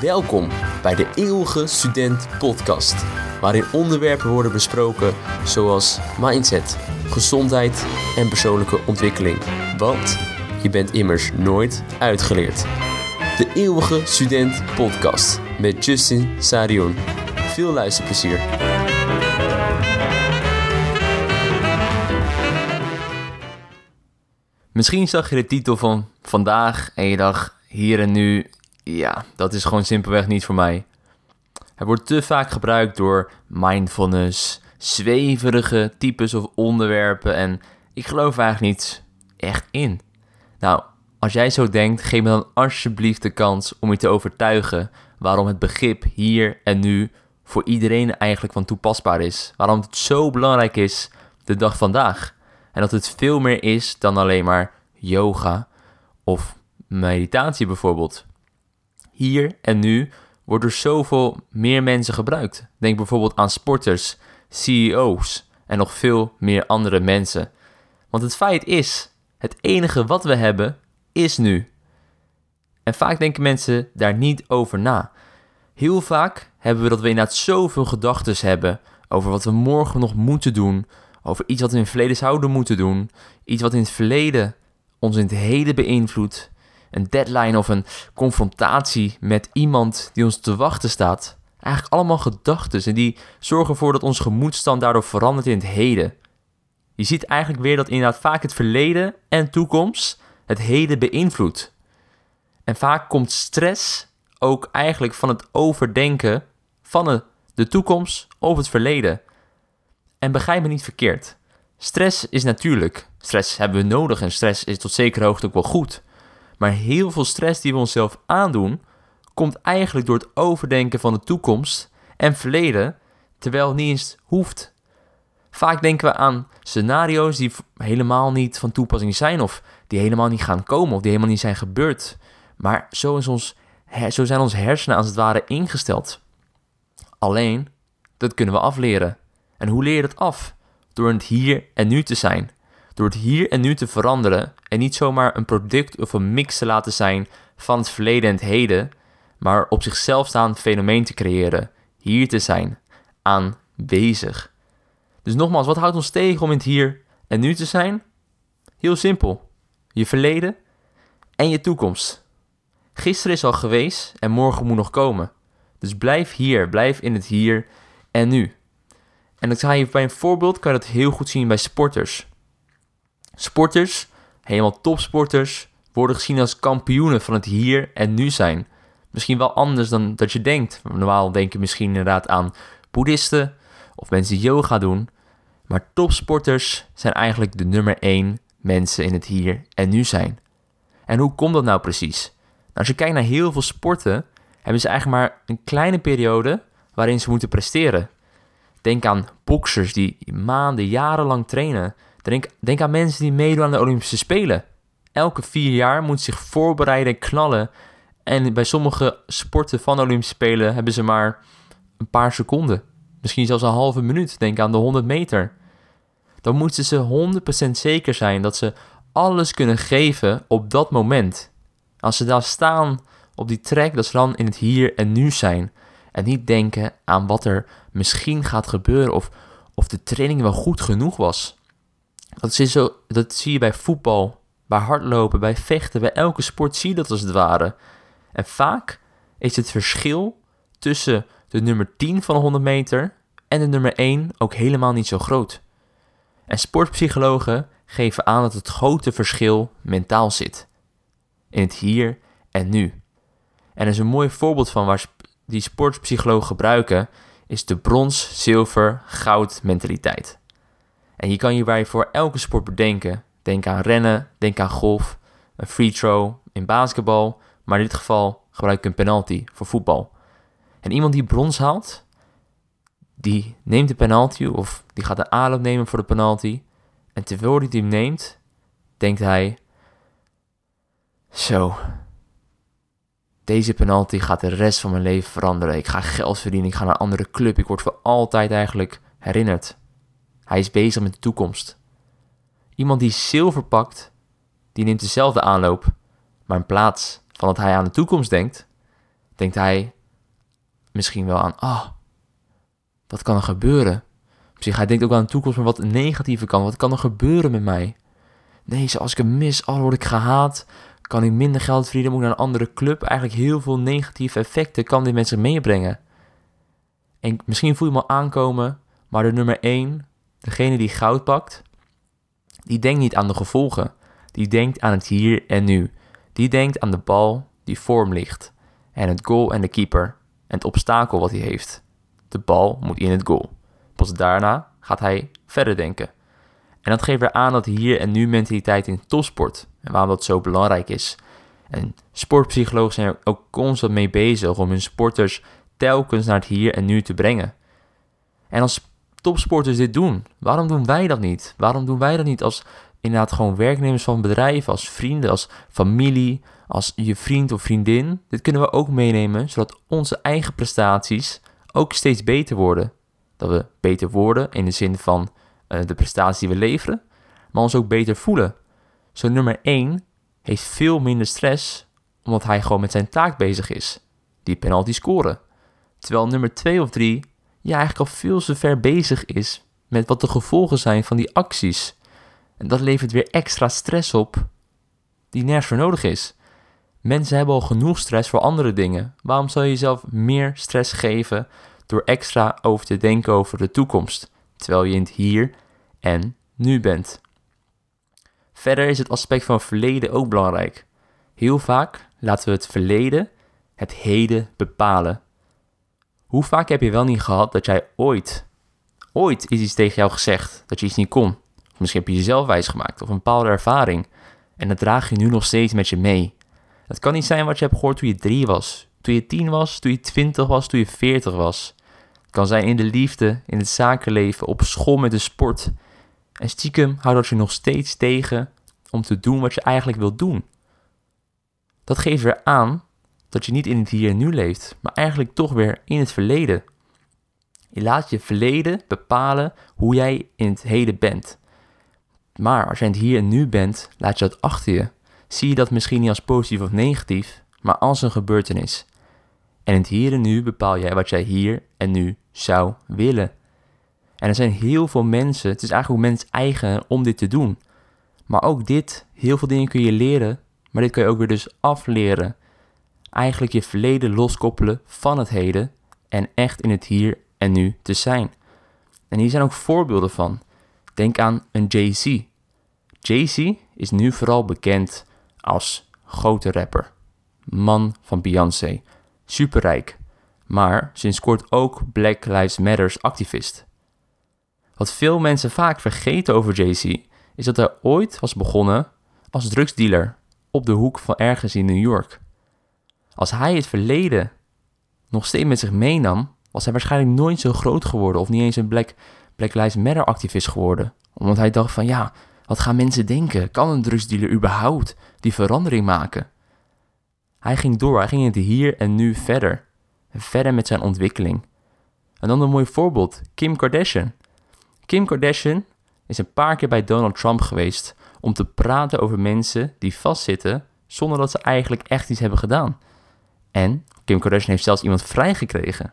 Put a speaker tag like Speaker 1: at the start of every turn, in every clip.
Speaker 1: Welkom bij de Eeuwige Student Podcast, waarin onderwerpen worden besproken zoals mindset, gezondheid en persoonlijke ontwikkeling. Want je bent immers nooit uitgeleerd. De Eeuwige Student Podcast met Justin Sarion. Veel luisterplezier.
Speaker 2: Misschien zag je de titel van vandaag en je dacht, hier en nu, ja, dat is gewoon simpelweg niet voor mij. Het wordt te vaak gebruikt door mindfulness, zweverige types of onderwerpen en ik geloof eigenlijk niet echt in. Nou, als jij zo denkt, geef me dan alsjeblieft de kans om je te overtuigen waarom het begrip hier en nu voor iedereen eigenlijk van toepasbaar is. Waarom het zo belangrijk is de dag vandaag. En dat het veel meer is dan alleen maar yoga of meditatie bijvoorbeeld. Hier en nu wordt er zoveel meer mensen gebruikt. Denk bijvoorbeeld aan sporters, CEO's en nog veel meer andere mensen. Want het feit is, het enige wat we hebben is nu. En vaak denken mensen daar niet over na. Heel vaak hebben we dat we inderdaad zoveel gedachten hebben over wat we morgen nog moeten doen, over iets wat we in het verleden zouden moeten doen, iets wat in het verleden ons in het heden beïnvloedt, een deadline of een confrontatie met iemand die ons te wachten staat. Eigenlijk allemaal gedachten en die zorgen ervoor dat ons gemoedstand daardoor verandert in het heden. Je ziet eigenlijk weer dat inderdaad vaak het verleden en toekomst het heden beïnvloedt. En vaak komt stress ook eigenlijk van het overdenken van de toekomst of het verleden. En begrijp me niet verkeerd. Stress is natuurlijk. Stress hebben we nodig en stress is tot zekere hoogte ook wel goed. Maar heel veel stress die we onszelf aandoen, komt eigenlijk door het overdenken van de toekomst en verleden, terwijl het niet eens hoeft. Vaak denken we aan scenario's die helemaal niet van toepassing zijn, of die helemaal niet gaan komen, of die helemaal niet zijn gebeurd. Maar zo, is ons, zo zijn onze hersenen als het ware ingesteld. Alleen, dat kunnen we afleren. En hoe leer je dat af? Door het hier en nu te zijn. Door het hier en nu te veranderen en niet zomaar een product of een mix te laten zijn van het verleden en het heden, maar op zichzelf staand fenomeen te creëren. Hier te zijn, aanwezig. Dus nogmaals, wat houdt ons tegen om in het hier en nu te zijn? Heel simpel. Je verleden en je toekomst. Gisteren is al geweest en morgen moet nog komen. Dus blijf hier, blijf in het hier en nu. En dat ga je bij een voorbeeld kan je dat heel goed zien bij sporters. Sporters, helemaal topsporters, worden gezien als kampioenen van het hier en nu zijn. Misschien wel anders dan dat je denkt. Normaal denk je misschien inderdaad aan boeddhisten of mensen die yoga doen. Maar topsporters zijn eigenlijk de nummer 1 mensen in het hier en nu zijn. En hoe komt dat nou precies? Nou, als je kijkt naar heel veel sporten, hebben ze eigenlijk maar een kleine periode waarin ze moeten presteren. Denk aan boxers die maanden, jarenlang trainen. Denk, denk aan mensen die meedoen aan de Olympische Spelen. Elke vier jaar moeten zich voorbereiden en knallen. En bij sommige sporten van de Olympische Spelen hebben ze maar een paar seconden. Misschien zelfs een halve minuut. Denk aan de 100 meter. Dan moeten ze 100% zeker zijn dat ze alles kunnen geven op dat moment. Als ze daar staan op die track, dat ze dan in het hier en nu zijn. En niet denken aan wat er misschien gaat gebeuren of, of de training wel goed genoeg was. Dat, zo, dat zie je bij voetbal, bij hardlopen, bij vechten, bij elke sport zie je dat als het ware. En vaak is het verschil tussen de nummer 10 van de 100 meter en de nummer 1 ook helemaal niet zo groot. En sportpsychologen geven aan dat het grote verschil mentaal zit. In het hier en nu. En er is een mooi voorbeeld van waar die sportpsychologen gebruiken, is de brons, zilver, goud mentaliteit. En je kan hierbij voor elke sport bedenken. Denk aan rennen, denk aan golf, een free throw in basketbal, maar in dit geval gebruik ik een penalty voor voetbal. En iemand die brons haalt, die neemt de penalty of die gaat de aanloop nemen voor de penalty. En terwijl hij die neemt, denkt hij: Zo, deze penalty gaat de rest van mijn leven veranderen. Ik ga geld verdienen, ik ga naar een andere club. Ik word voor altijd eigenlijk herinnerd. Hij is bezig met de toekomst. Iemand die zilver pakt, die neemt dezelfde aanloop. Maar in plaats van dat hij aan de toekomst denkt, denkt hij misschien wel aan, ah, wat kan er gebeuren? Op zich, hij denkt ook aan de toekomst, maar wat negatieve kan. Wat kan er gebeuren met mij? Nee, als ik hem mis, al word ik gehaat. Kan ik minder geld verdienen, moet naar een andere club. Eigenlijk heel veel negatieve effecten kan dit met zich meebrengen. En misschien voel je me aankomen, maar de nummer 1, degene die goud pakt, die denkt niet aan de gevolgen. Die denkt aan het hier en nu. Die denkt aan de bal die voor hem ligt. En het goal en de keeper. En het obstakel wat hij heeft. De bal moet in het goal. Pas daarna gaat hij verder denken. En dat geeft weer aan dat hier en nu mentaliteit in topsport en waarom dat zo belangrijk is. En sportpsychologen zijn er ook constant mee bezig om hun sporters telkens naar het hier en nu te brengen. En als topsporters dit doen, waarom doen wij dat niet? Waarom doen wij dat niet als inderdaad gewoon werknemers van bedrijven, als vrienden, als familie, als je vriend of vriendin? Dit kunnen we ook meenemen, zodat onze eigen prestaties ook steeds beter worden. Dat we beter worden in de zin van uh, de prestatie die we leveren, maar ons ook beter voelen. Zo nummer 1 heeft veel minder stress omdat hij gewoon met zijn taak bezig is. Die penalty scoren. Terwijl nummer 2 of 3 ja, eigenlijk al veel te ver bezig is met wat de gevolgen zijn van die acties. En dat levert weer extra stress op die nergens voor nodig is. Mensen hebben al genoeg stress voor andere dingen. Waarom zou je jezelf meer stress geven door extra over te denken over de toekomst, terwijl je in het hier en nu bent? Verder is het aspect van verleden ook belangrijk. Heel vaak laten we het verleden het heden bepalen. Hoe vaak heb je wel niet gehad dat jij ooit, ooit is iets tegen jou gezegd dat je iets niet kon? Misschien heb je jezelf wijsgemaakt of een bepaalde ervaring en dat draag je nu nog steeds met je mee. Het kan niet zijn wat je hebt gehoord toen je drie was, toen je tien was, toen je twintig was, toen je veertig was. Het kan zijn in de liefde, in het zakenleven, op school met de sport. En stiekem houdt dat je nog steeds tegen om te doen wat je eigenlijk wilt doen. Dat geeft weer aan dat je niet in het hier en nu leeft, maar eigenlijk toch weer in het verleden. Je laat je verleden bepalen hoe jij in het heden bent. Maar als je in het hier en nu bent, laat je dat achter je. Zie je dat misschien niet als positief of negatief, maar als een gebeurtenis. En in het hier en nu bepaal jij wat jij hier en nu zou willen. En er zijn heel veel mensen, het is eigenlijk ook mens eigen om dit te doen. Maar ook dit, heel veel dingen kun je leren, maar dit kun je ook weer dus afleren. Eigenlijk je verleden loskoppelen van het heden en echt in het hier en nu te zijn. En hier zijn ook voorbeelden van. Denk aan een Jay-Z. Jay-Z is nu vooral bekend als grote rapper, man van Beyoncé, superrijk, maar sinds kort ook Black Lives Matters activist. Wat veel mensen vaak vergeten over Jay-Z is dat hij ooit was begonnen als drugsdealer op de hoek van ergens in New York. Als hij het verleden nog steeds met zich meenam, was hij waarschijnlijk nooit zo groot geworden of niet eens een Black, Black Lives Matter activist geworden. Omdat hij dacht van ja, wat gaan mensen denken? Kan een drugsdealer überhaupt die verandering maken? Hij ging door, hij ging in het hier en nu verder. Verder met zijn ontwikkeling. En dan een mooi voorbeeld, Kim Kardashian. Kim Kardashian is een paar keer bij Donald Trump geweest om te praten over mensen die vastzitten zonder dat ze eigenlijk echt iets hebben gedaan. En Kim Kardashian heeft zelfs iemand vrijgekregen.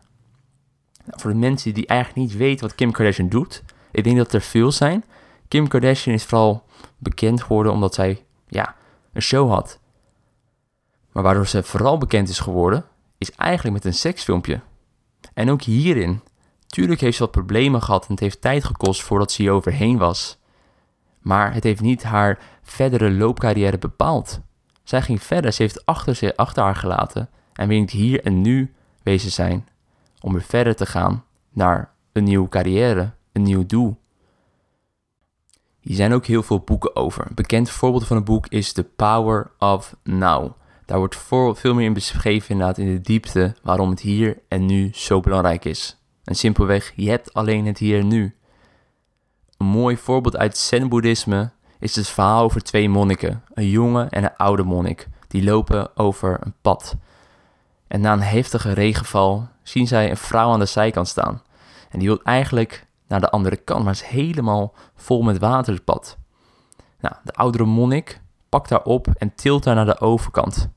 Speaker 2: Nou, voor de mensen die eigenlijk niet weten wat Kim Kardashian doet, ik denk dat er veel zijn. Kim Kardashian is vooral bekend geworden omdat zij ja, een show had. Maar waardoor ze vooral bekend is geworden, is eigenlijk met een seksfilmpje. En ook hierin. Tuurlijk heeft ze wat problemen gehad en het heeft tijd gekost voordat ze hier overheen was. Maar het heeft niet haar verdere loopcarrière bepaald. Zij ging verder, ze heeft achter, achter haar gelaten en wil hier en nu wezen zijn. Om weer verder te gaan naar een nieuwe carrière, een nieuw doel. Hier zijn ook heel veel boeken over. Een bekend voorbeeld van een boek is The Power of Now. Daar wordt veel meer in beschreven inderdaad in de diepte waarom het hier en nu zo belangrijk is. En simpelweg, je hebt alleen het hier en nu. Een mooi voorbeeld uit zen-boeddhisme is het verhaal over twee monniken, een jonge en een oude monnik, die lopen over een pad. En na een heftige regenval zien zij een vrouw aan de zijkant staan. En die wil eigenlijk naar de andere kant, maar is helemaal vol met water het. Nou, de oudere monnik pakt haar op en tilt haar naar de overkant.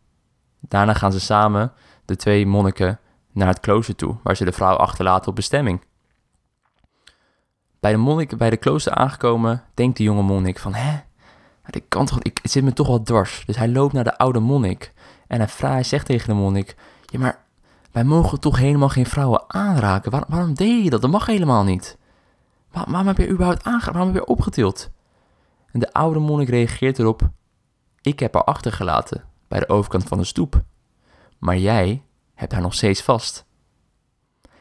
Speaker 2: Daarna gaan ze samen de twee monniken naar het klooster toe, waar ze de vrouw achterlaten op bestemming. Bij de monnik, bij de klooster aangekomen, denkt de jonge monnik van, hè, ik kan toch, ik, het zit me toch wel dwars. Dus hij loopt naar de oude monnik en hij, vraagt, hij zegt tegen de monnik, ja maar wij mogen toch helemaal geen vrouwen aanraken. waarom deed je dat? Dat mag helemaal niet. waarom heb je überhaupt aangeraakt? Waarom heb je opgetild? En de oude monnik reageert erop, ik heb haar achtergelaten bij de overkant van de stoep. Maar jij hebt haar nog steeds vast.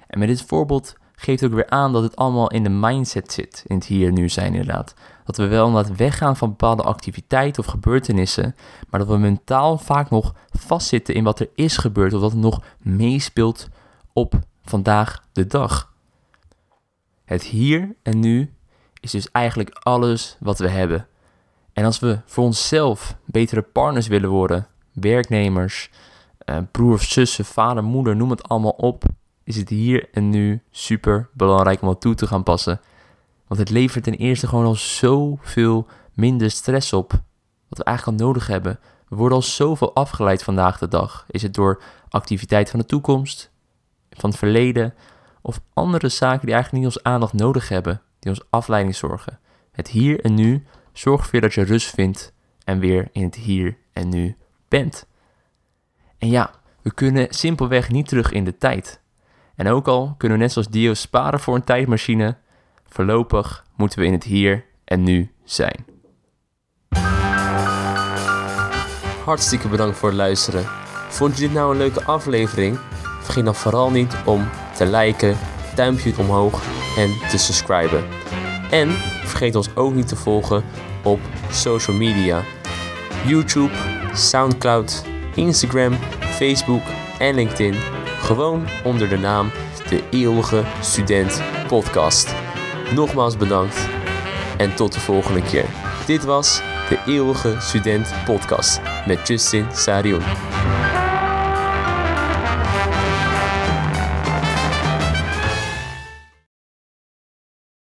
Speaker 2: En met dit voorbeeld geeft ook weer aan dat het allemaal in de mindset zit, in het hier en nu zijn inderdaad. Dat we wel inderdaad weggaan van bepaalde activiteiten of gebeurtenissen, maar dat we mentaal vaak nog vastzitten in wat er is gebeurd of wat nog meespeelt op vandaag de dag. Het hier en nu is dus eigenlijk alles wat we hebben. En als we voor onszelf betere partners willen worden, werknemers, eh, broer of zussen, vader, moeder, noem het allemaal op, is het hier en nu super belangrijk om wat toe te gaan passen. Want het levert ten eerste gewoon al zoveel minder stress op. Wat we eigenlijk al nodig hebben. We worden al zoveel afgeleid vandaag de dag. Is het door activiteit van de toekomst, van het verleden of andere zaken die eigenlijk niet ons aandacht nodig hebben, die ons afleiding zorgen. Het hier en nu zorgt ervoor dat je rust vindt en weer in het hier en nu bent. En ja, we kunnen simpelweg niet terug in de tijd. En ook al kunnen we net zoals Dio sparen voor een tijdmachine, voorlopig moeten we in het hier en nu zijn.
Speaker 1: Hartstikke bedankt voor het luisteren. Vond je dit nou een leuke aflevering? Vergeet dan vooral niet om te liken, duimpje omhoog en te subscriben. En vergeet ons ook niet te volgen op social media: YouTube, SoundCloud, Instagram, Facebook en LinkedIn. Gewoon onder de naam De Eeuwige Student Podcast. Nogmaals bedankt en tot de volgende keer. Dit was De Eeuwige Student Podcast met Justin Sarion.